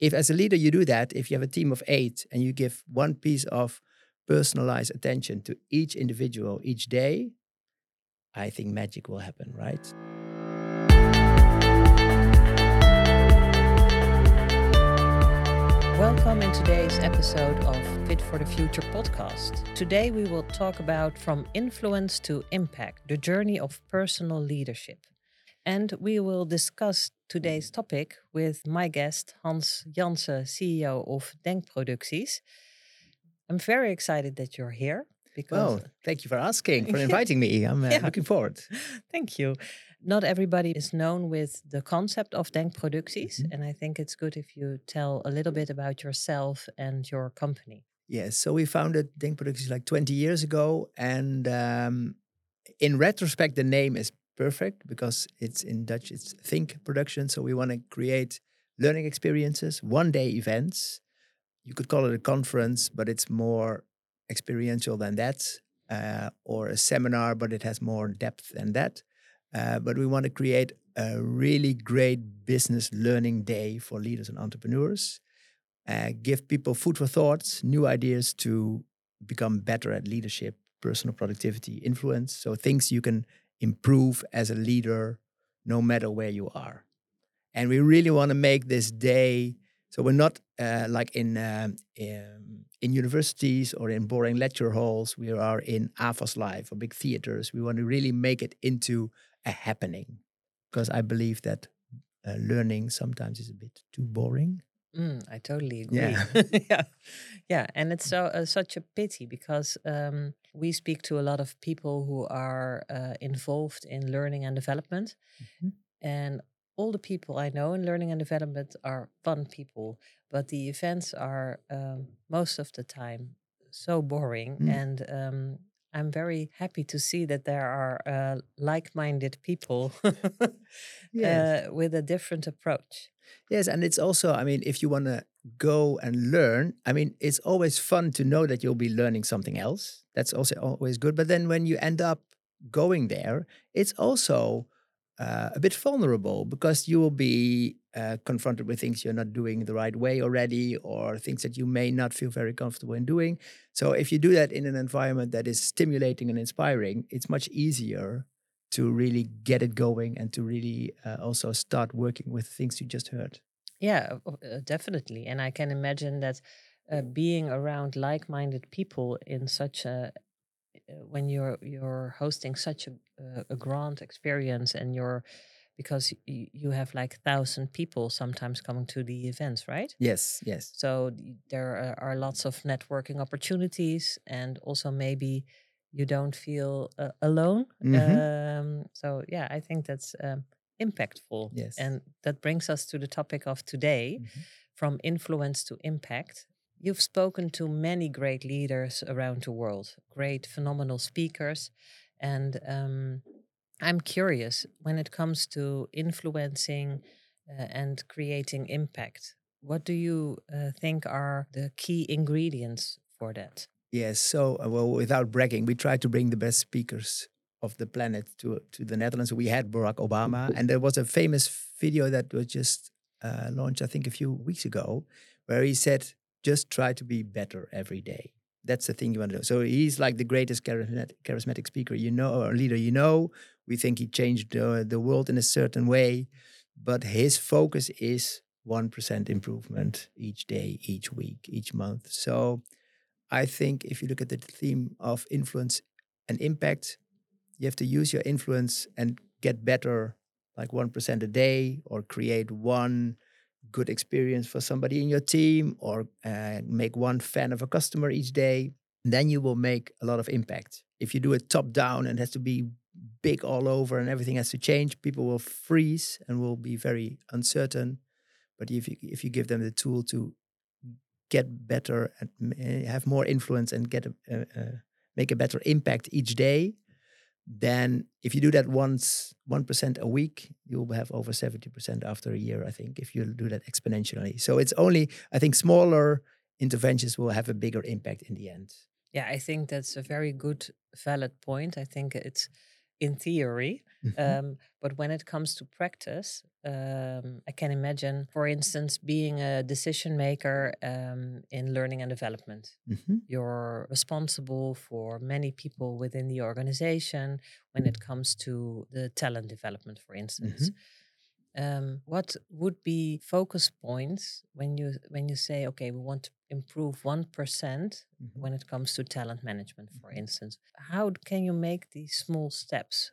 if as a leader you do that, if you have a team of eight and you give one piece of personalized attention to each individual each day, I think magic will happen, right? Welcome in today's episode of Fit for the Future podcast. Today we will talk about from influence to impact, the journey of personal leadership. And we will discuss today's topic with my guest, Hans Janssen, CEO of Denkproducties. I'm very excited that you're here. Because well, thank you for asking, for inviting me. I'm uh, yeah. looking forward. Thank you. Not everybody is known with the concept of Denkproducties. Mm -hmm. And I think it's good if you tell a little bit about yourself and your company. Yes, so we founded Denkproducties like 20 years ago. And um, in retrospect, the name is perfect because it's in Dutch, it's think production. So we want to create learning experiences, one day events. You could call it a conference, but it's more experiential than that, uh, or a seminar, but it has more depth than that. Uh, but we want to create a really great business learning day for leaders and entrepreneurs. Uh, give people food for thought, new ideas to become better at leadership, personal productivity, influence. So things you can improve as a leader no matter where you are. And we really want to make this day so we're not uh, like in, um, in, in universities or in boring lecture halls. We are in AFAS Live or big theaters. We want to really make it into a happening because I believe that uh, learning sometimes is a bit too boring. Mm, I totally agree. Yeah, yeah, yeah, and it's so uh, such a pity because um, we speak to a lot of people who are uh, involved in learning and development, mm-hmm. and all the people I know in learning and development are fun people, but the events are um, most of the time so boring. Mm. And um, I'm very happy to see that there are uh, like minded people yes. uh, with a different approach. Yes, and it's also, I mean, if you want to go and learn, I mean, it's always fun to know that you'll be learning something else. That's also always good. But then when you end up going there, it's also uh, a bit vulnerable because you will be uh, confronted with things you're not doing the right way already or things that you may not feel very comfortable in doing. So, if you do that in an environment that is stimulating and inspiring, it's much easier to really get it going and to really uh, also start working with things you just heard. Yeah, uh, definitely. And I can imagine that uh, being around like minded people in such a when you're you're hosting such a a grand experience and you're because you have like thousand people sometimes coming to the events right yes yes so there are lots of networking opportunities and also maybe you don't feel uh, alone mm-hmm. um, so yeah i think that's um, impactful yes and that brings us to the topic of today mm-hmm. from influence to impact You've spoken to many great leaders around the world, great, phenomenal speakers. And um, I'm curious when it comes to influencing uh, and creating impact, what do you uh, think are the key ingredients for that? Yes, so, uh, well, without bragging, we try to bring the best speakers of the planet to, to the Netherlands. We had Barack Obama, and there was a famous video that was just uh, launched, I think, a few weeks ago, where he said, just try to be better every day. That's the thing you want to do. So he's like the greatest charismatic, speaker you know, or leader you know. We think he changed uh, the world in a certain way, but his focus is 1% improvement each day, each week, each month. So I think if you look at the theme of influence and impact, you have to use your influence and get better like 1% a day or create one good experience for somebody in your team or uh, make one fan of a customer each day, then you will make a lot of impact. If you do it top down and has to be big all over and everything has to change, people will freeze and will be very uncertain. But if you, if you give them the tool to get better and eh, have more influence and get a, make a better impact each day, then if you do that once 1% a week you'll have over 70% after a year i think if you do that exponentially. So it's only i think smaller interventions will have a bigger impact in the end. Yeah i think that's a very good valid point. I think it's in theory. Mm-hmm. Um, but when it comes to practice, um, I can imagine, for instance, being a decision maker um, in learning and development. Mm-hmm. You're responsible for many people within the organization when it comes to the talent development, for instance. Mm-hmm. Um, what would be focus points when you when you say, okay, we want to improve one mm-hmm. when it comes to talent management, for mm-hmm. instance? How can you make these small steps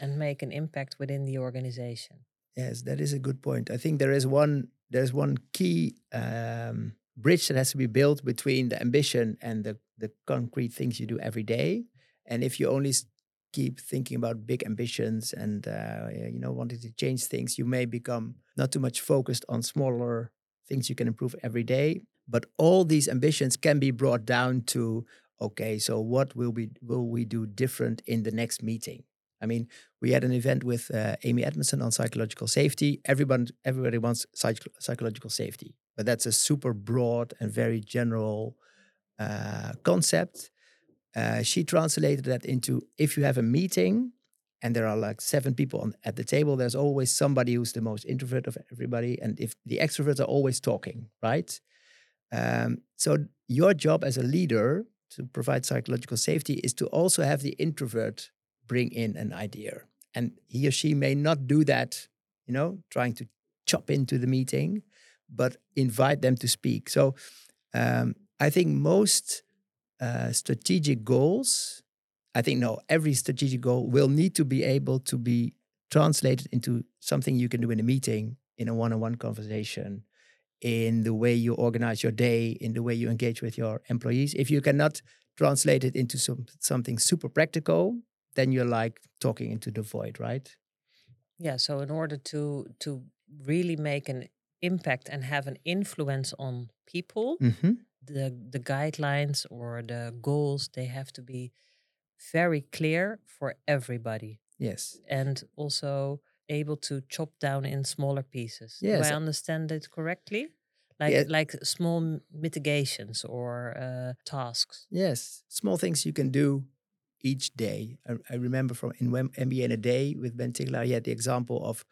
and make an impact within the organization? Yes, that is a good point. I think there is one there's one key um, bridge that has to be built between the ambition and the the concrete things you do every day. And if you only keep thinking about big ambitions and uh, you know wanting to change things, you may become not too much focused on smaller things you can improve every day. But all these ambitions can be brought down to okay, so what will we will we do different in the next meeting? I mean, we had an event with uh, Amy Edmondson on psychological safety. Everyone, everybody wants psych- psychological safety, but that's a super broad and very general uh, concept. Uh, she translated that into if you have a meeting and there are like seven people on, at the table, there's always somebody who's the most introvert of everybody, and if the extroverts are always talking, right? Um, so your job as a leader to provide psychological safety is to also have the introvert bring in an idea. And he or she may not do that, you know, trying to chop into the meeting, but invite them to speak. So um, I think most uh, strategic goals, I think, no, every strategic goal will need to be able to be translated into something you can do in a meeting, in a one on one conversation, in the way you organize your day, in the way you engage with your employees. If you cannot translate it into some, something super practical, then you're like talking into the void, right? Yeah. So in order to to really make an impact and have an influence on people, mm-hmm. The the guidelines or the goals they have to be very clear for everybody. Yes. And also able to chop down in smaller pieces. Yes. Do I understand it correctly? Like like small mitigations or uh, tasks. Yes, small things you can do each day. I, I remember from in MBA in a day with Ben Tiggelaar, he had the example of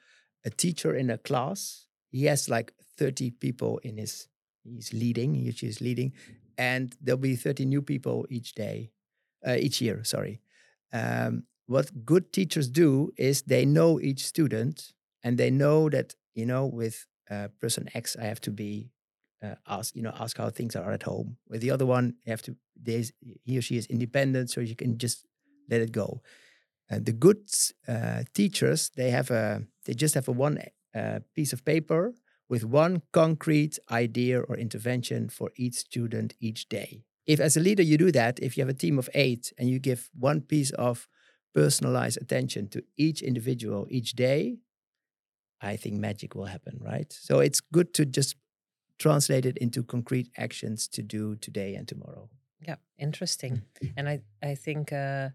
a teacher in a class. He has like 30 people in his, he's leading, he is leading, and there'll be 30 new people each day, uh, each year, sorry. Um, what good teachers do is they know each student and they know that, you know, with uh, person X, I have to be uh, ask you know ask how things are at home. With the other one, you have to there's he or she is independent, so you can just let it go. And the good uh, teachers they have a they just have a one uh, piece of paper with one concrete idea or intervention for each student each day. If as a leader you do that, if you have a team of eight and you give one piece of personalized attention to each individual each day, I think magic will happen, right? So it's good to just translate it into concrete actions to do today and tomorrow. Yeah, interesting. Mm. and I I think uh,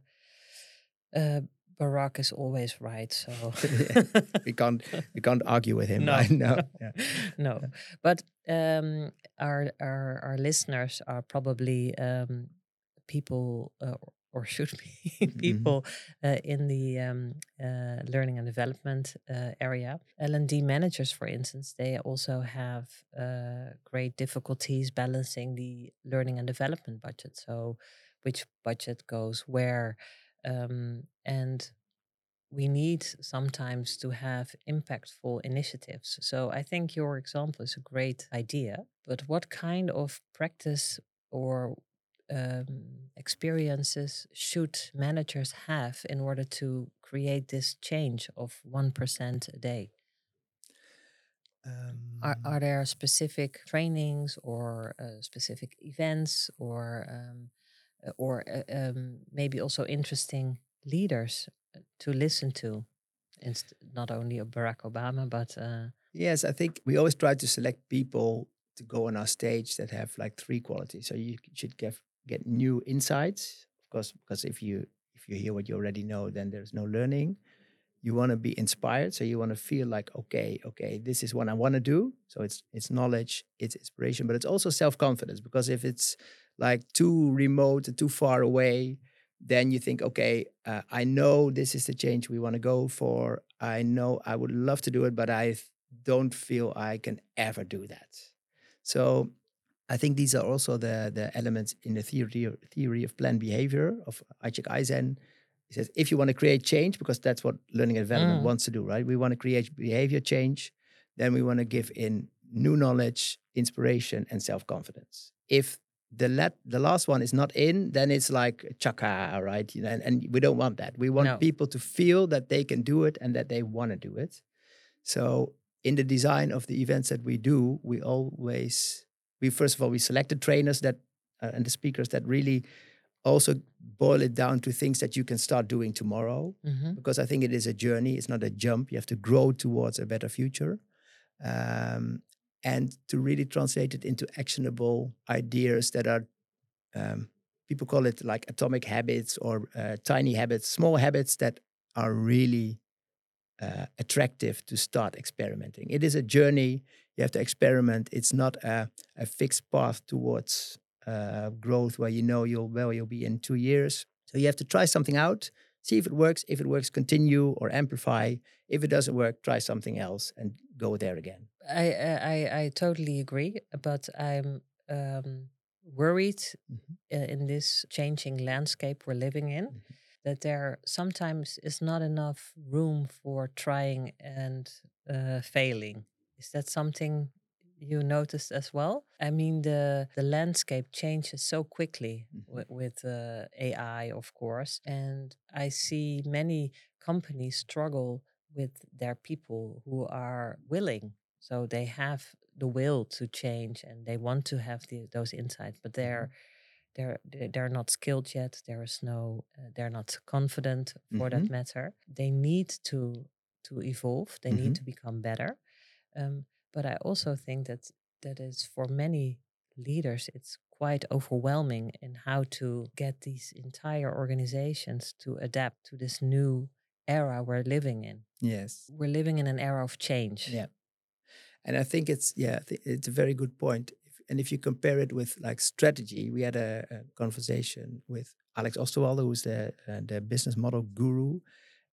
uh, Barack is always right. So we can't we can't argue with him. No, right? no, yeah. no. But um, our our our listeners are probably um, people uh, or should be mm-hmm. people uh, in the um, uh, learning and development uh, area. L&D managers, for instance, they also have uh, great difficulties balancing the learning and development budget. So, which budget goes where, um, and we need sometimes to have impactful initiatives. So I think your example is a great idea. But what kind of practice or um, experiences should managers have in order to create this change of 1% a day? Um, are, are there specific trainings or uh, specific events or um, or uh, um, maybe also interesting leaders uh, to listen to Inst- not only Barack Obama but uh, yes I think we always try to select people to go on our stage that have like three qualities so you should give get new insights. Of course, because if you if you hear what you already know, then there's no learning. You want to be inspired, so you want to feel like, okay, okay, this is what I want to do. So it's it's knowledge, it's inspiration, but it's also self confidence. Because if it's like too remote, too far away, then you think, okay, uh, I know this is the change we want to go for. I know I would love to do it, but I don't feel I can ever do that. So I think these are also the, the elements in the theory, theory of planned behavior of Icek Ajzen. He says, if you want to create change, because that's what learning and development mm. wants to do, right? We want to create behavior change, then we want to give in new knowledge, inspiration, and self confidence. If the let the last one is not in, then it's like chaka, right? You know, and, and we don't want that. We want no. people to feel that they can do it and that they want to do it. So in the design of the events that we do, we always we first of all we select the trainers that uh, and the speakers that really also boil it down to things that you can start doing tomorrow mm-hmm. because i think it is a journey it's not a jump you have to grow towards a better future um, and to really translate it into actionable ideas that are um, people call it like atomic habits or uh, tiny habits small habits that are really uh, attractive to start experimenting. It is a journey. You have to experiment. It's not a, a fixed path towards uh, growth where you know you'll where you'll be in two years. So you have to try something out see if it works. If it works continue or amplify. If it doesn't work try something else and go there again I I I totally agree, but I'm um, worried mm-hmm. Uh, in this changing landscape we're living in mm-hmm. that there sometimes is not enough room for trying and uh, failing. Is that something you noticed as well? I mean, the the landscape changes so quickly mm-hmm. with, with uh, AI, of course, and I see many companies struggle with their people who are willing so they have the will to change and they want to have the, those insights, but they're mm-hmm. they're they're not skilled yet. There is no uh, they're not confident for mm-hmm. that matter. They need to to evolve. They mm-hmm. need to become better. Um, but I also think that that is for many leaders it's quite overwhelming in how to get these entire organizations to adapt to this new era we're living in. Yes. We're living in an era of change. Yeah. And I think it's yeah, it's a very good point. And if you compare it with like strategy, we had a, a conversation with Alex Osterwalder, who's the uh, the business model guru,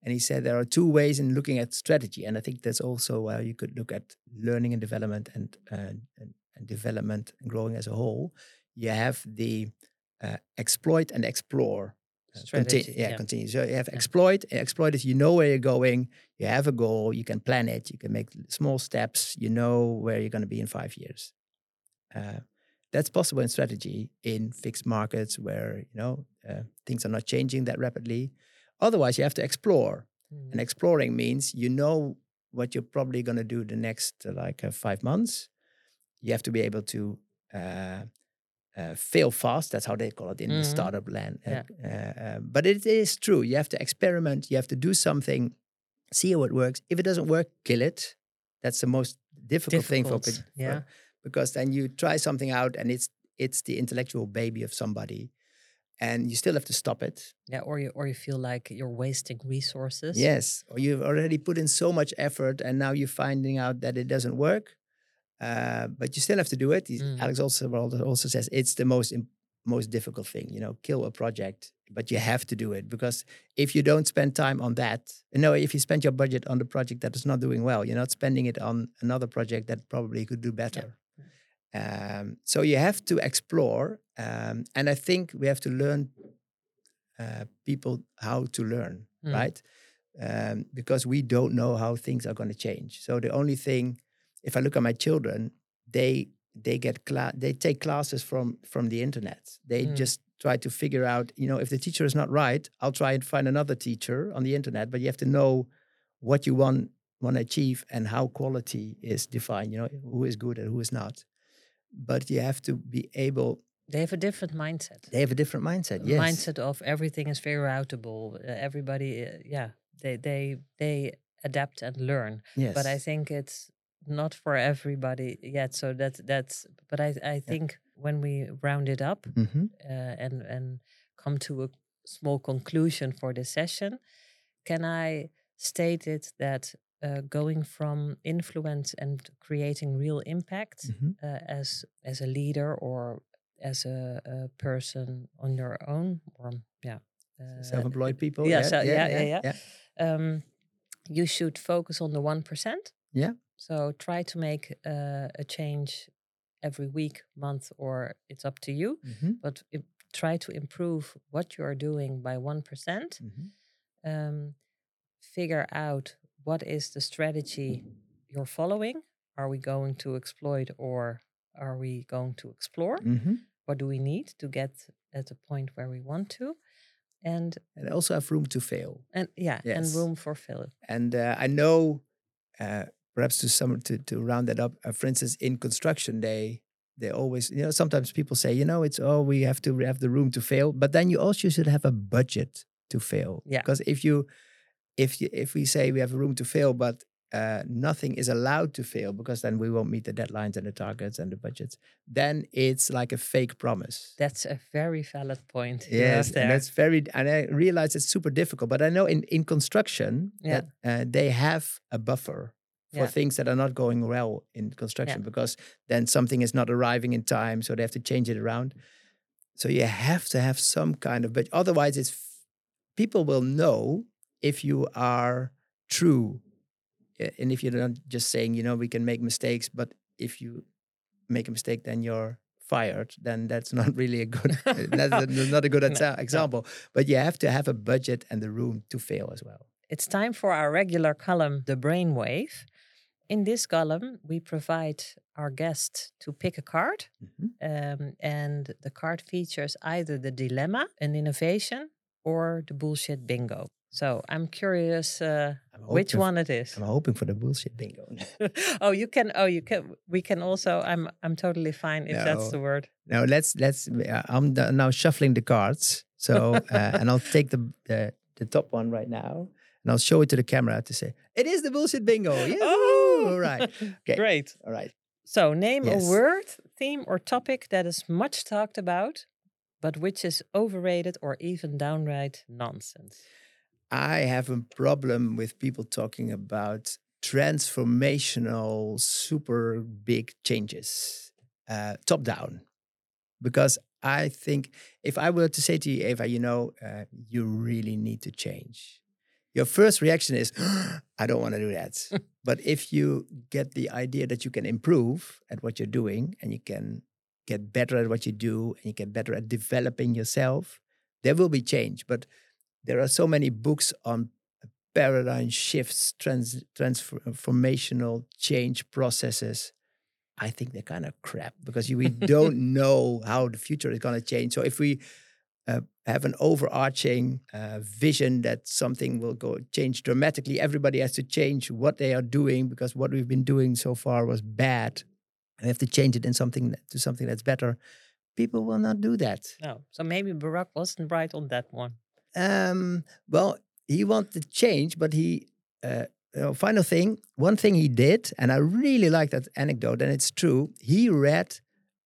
and he said there are two ways in looking at strategy, and I think that's also how you could look at learning and development and uh, and, and, development and growing as a whole. You have the uh, exploit and explore Strategy, Conti- yeah, yeah, continue. So you have yeah. exploit. Exploit is you know where you're going. You have a goal. You can plan it. You can make small steps. You know where you're going to be in five years. Uh, that's possible in strategy in fixed markets where you know uh, things are not changing that rapidly. Otherwise, you have to explore, mm. and exploring means you know what you're probably going to do the next uh, like uh, five months. You have to be able to uh, fail fast. That's how they call it in mm-hmm. the startup land. Uh, yeah. Uh, but it is true. You have to experiment. You have to do something, see how it works. If it doesn't work, kill it. That's the most difficult, difficult. thing for, yeah. because then you try something out and it's it's the intellectual baby of somebody, and you still have to stop it. Yeah, or you or you feel like you're wasting resources. Yes, or you've already put in so much effort, and now you're finding out that it doesn't work uh, but you still have to do it. Mm. Alex also also says it's the most most difficult thing. You know, kill a project, but you have to do it because if you don't spend time on that, you know, if you spend your budget on the project that is not doing well, you're not spending it on another project that probably could do better. Yeah. Um, so you have to explore, um, and I think we have to learn uh, people how to learn, mm. right? Um, because we don't know how things are going to change. So the only thing if I look at my children, they they get class they take classes from from the internet. They mm. just try to figure out, you know, if the teacher is not right, I'll try and find another teacher on the internet. But you have to know what you want want to achieve and how quality is defined. You know, who is good and who is not. But you have to be able. They have a different mindset. They have a different mindset. yes, mindset of everything is very routable. Uh, everybody, uh, yeah, they they they adapt and learn. Yes. But I think it's not for everybody yet. So that's that's. But I I think yeah. when we round it up mm-hmm. uh, and and come to a small conclusion for this session, can I state it that uh, going from influence and creating real impact mm-hmm. uh, as as a leader or as a, a, person on your own or yeah uh, self-employed people. Yeah, yeah, so, yeah, yeah, yeah. yeah. Um, you should focus on the one percent. Yeah. So try to make uh, a change every week, month, or it's up to you. Mm-hmm. But try to improve what you are doing by one mm-hmm. um, figure out what is the strategy you're following. Are we going to exploit or are we going to explore? Mm-hmm. What do we need to get at the point where we want to? And, and also have room to fail. And yeah, yes. and room for failure. And uh, I know, uh, perhaps to some to, to round that up, uh, for instance, in construction, they they always you know sometimes people say you know it's oh we have to have the room to fail, but then you also should have a budget to fail. Yeah. Because if you if you, if we say we have a room to fail, but uh, nothing is allowed to fail because then we won't meet the deadlines and the targets and the budgets. Then it's like a fake promise. That's a very valid point. Yes, and that's very. And I realize it's super difficult, but I know in in construction yeah. that uh, they have a buffer for yeah. things that are not going well in construction yeah. because then something is not arriving in time, so they have to change it around. So you have to have some kind of, but otherwise, it's people will know if you are true and if you're not just saying you know we can make mistakes but if you make a mistake then you're fired then that's not really a good eh, that's not a good no, example no. but you have to have a budget and the room to fail as well it's time for our regular column the brainwave in this column we provide our guest to pick a card mm-hmm. um, and the card features either the dilemma an innovation or the bullshit bingo so I'm curious uh, I'm which one it is. I'm hoping for the bullshit bingo. oh, you can. Oh, you can. We can also. I'm. I'm totally fine if no, that's the word. No, let's. Let's. Uh, I'm now shuffling the cards. So uh, and I'll take the, the the top one right now, and I'll show it to the camera to say it is the bullshit bingo. Yeah. Oh, all right. Okay. Great. All right. So name yes. a word, theme, or topic that is much talked about, but which is overrated or even downright nonsense. I have a problem with people talking about transformational, super big changes, uh, top down. Because I think if I were to say to you, Eva, you know, uh, you really need to change, your first reaction is, I don't want to do that. but if you get the idea that you can improve at what you're doing and you can get better at what you do and you get better at developing yourself, there will be change. But there are so many books on paradigm shifts, trans, transformational change processes. I think they're kind of crap because we don't know how the future is going to change. So if we uh, have an overarching uh, vision that something will go change dramatically, everybody has to change what they are doing because what we've been doing so far was bad, and we have to change it in something to something that's better. People will not do that. No, so maybe Barack wasn't right on that one. Um, well, he wanted to change, but he. Uh, you know, final thing, one thing he did, and I really like that anecdote, and it's true. He read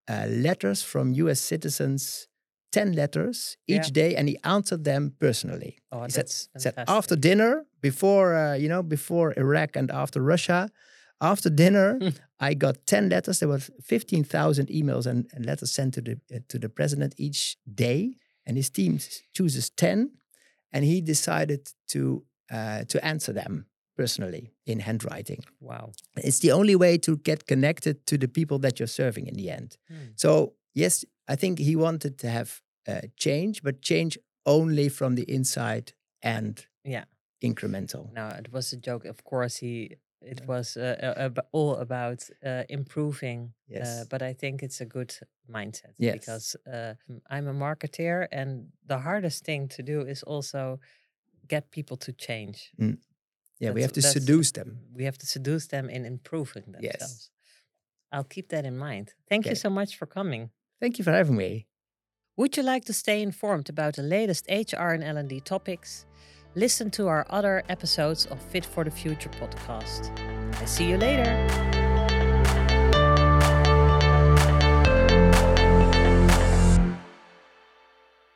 uh, letters from U.S. citizens, ten letters each yeah. day, and he answered them personally. Oh, he that's said, said after dinner, before uh, you know, before Iraq and after Russia, after dinner, I got ten letters. There were fifteen thousand emails and, and, letters sent to the uh, to the president each day and his team chooses 10 and he decided to uh, to answer them personally in handwriting wow it's the only way to get connected to the people that you're serving in the end hmm. so yes i think he wanted to have uh, change but change only from the inside and yeah incremental no it was a joke of course he it was uh, uh, all about uh, improving. Uh, yes. but I think it's a good mindset yes. because uh, I'm a marketeer, and the hardest thing to do is also get people to change. Mm. Yeah, that's, we have to seduce them. We have to seduce them in improving themselves. Yes. I'll keep that in mind. Thank okay. you so much for coming. Thank you for having me. Would you like to stay informed about the latest HR and L&D topics? listen to our other episodes of Fit for the Future podcast. I see you later.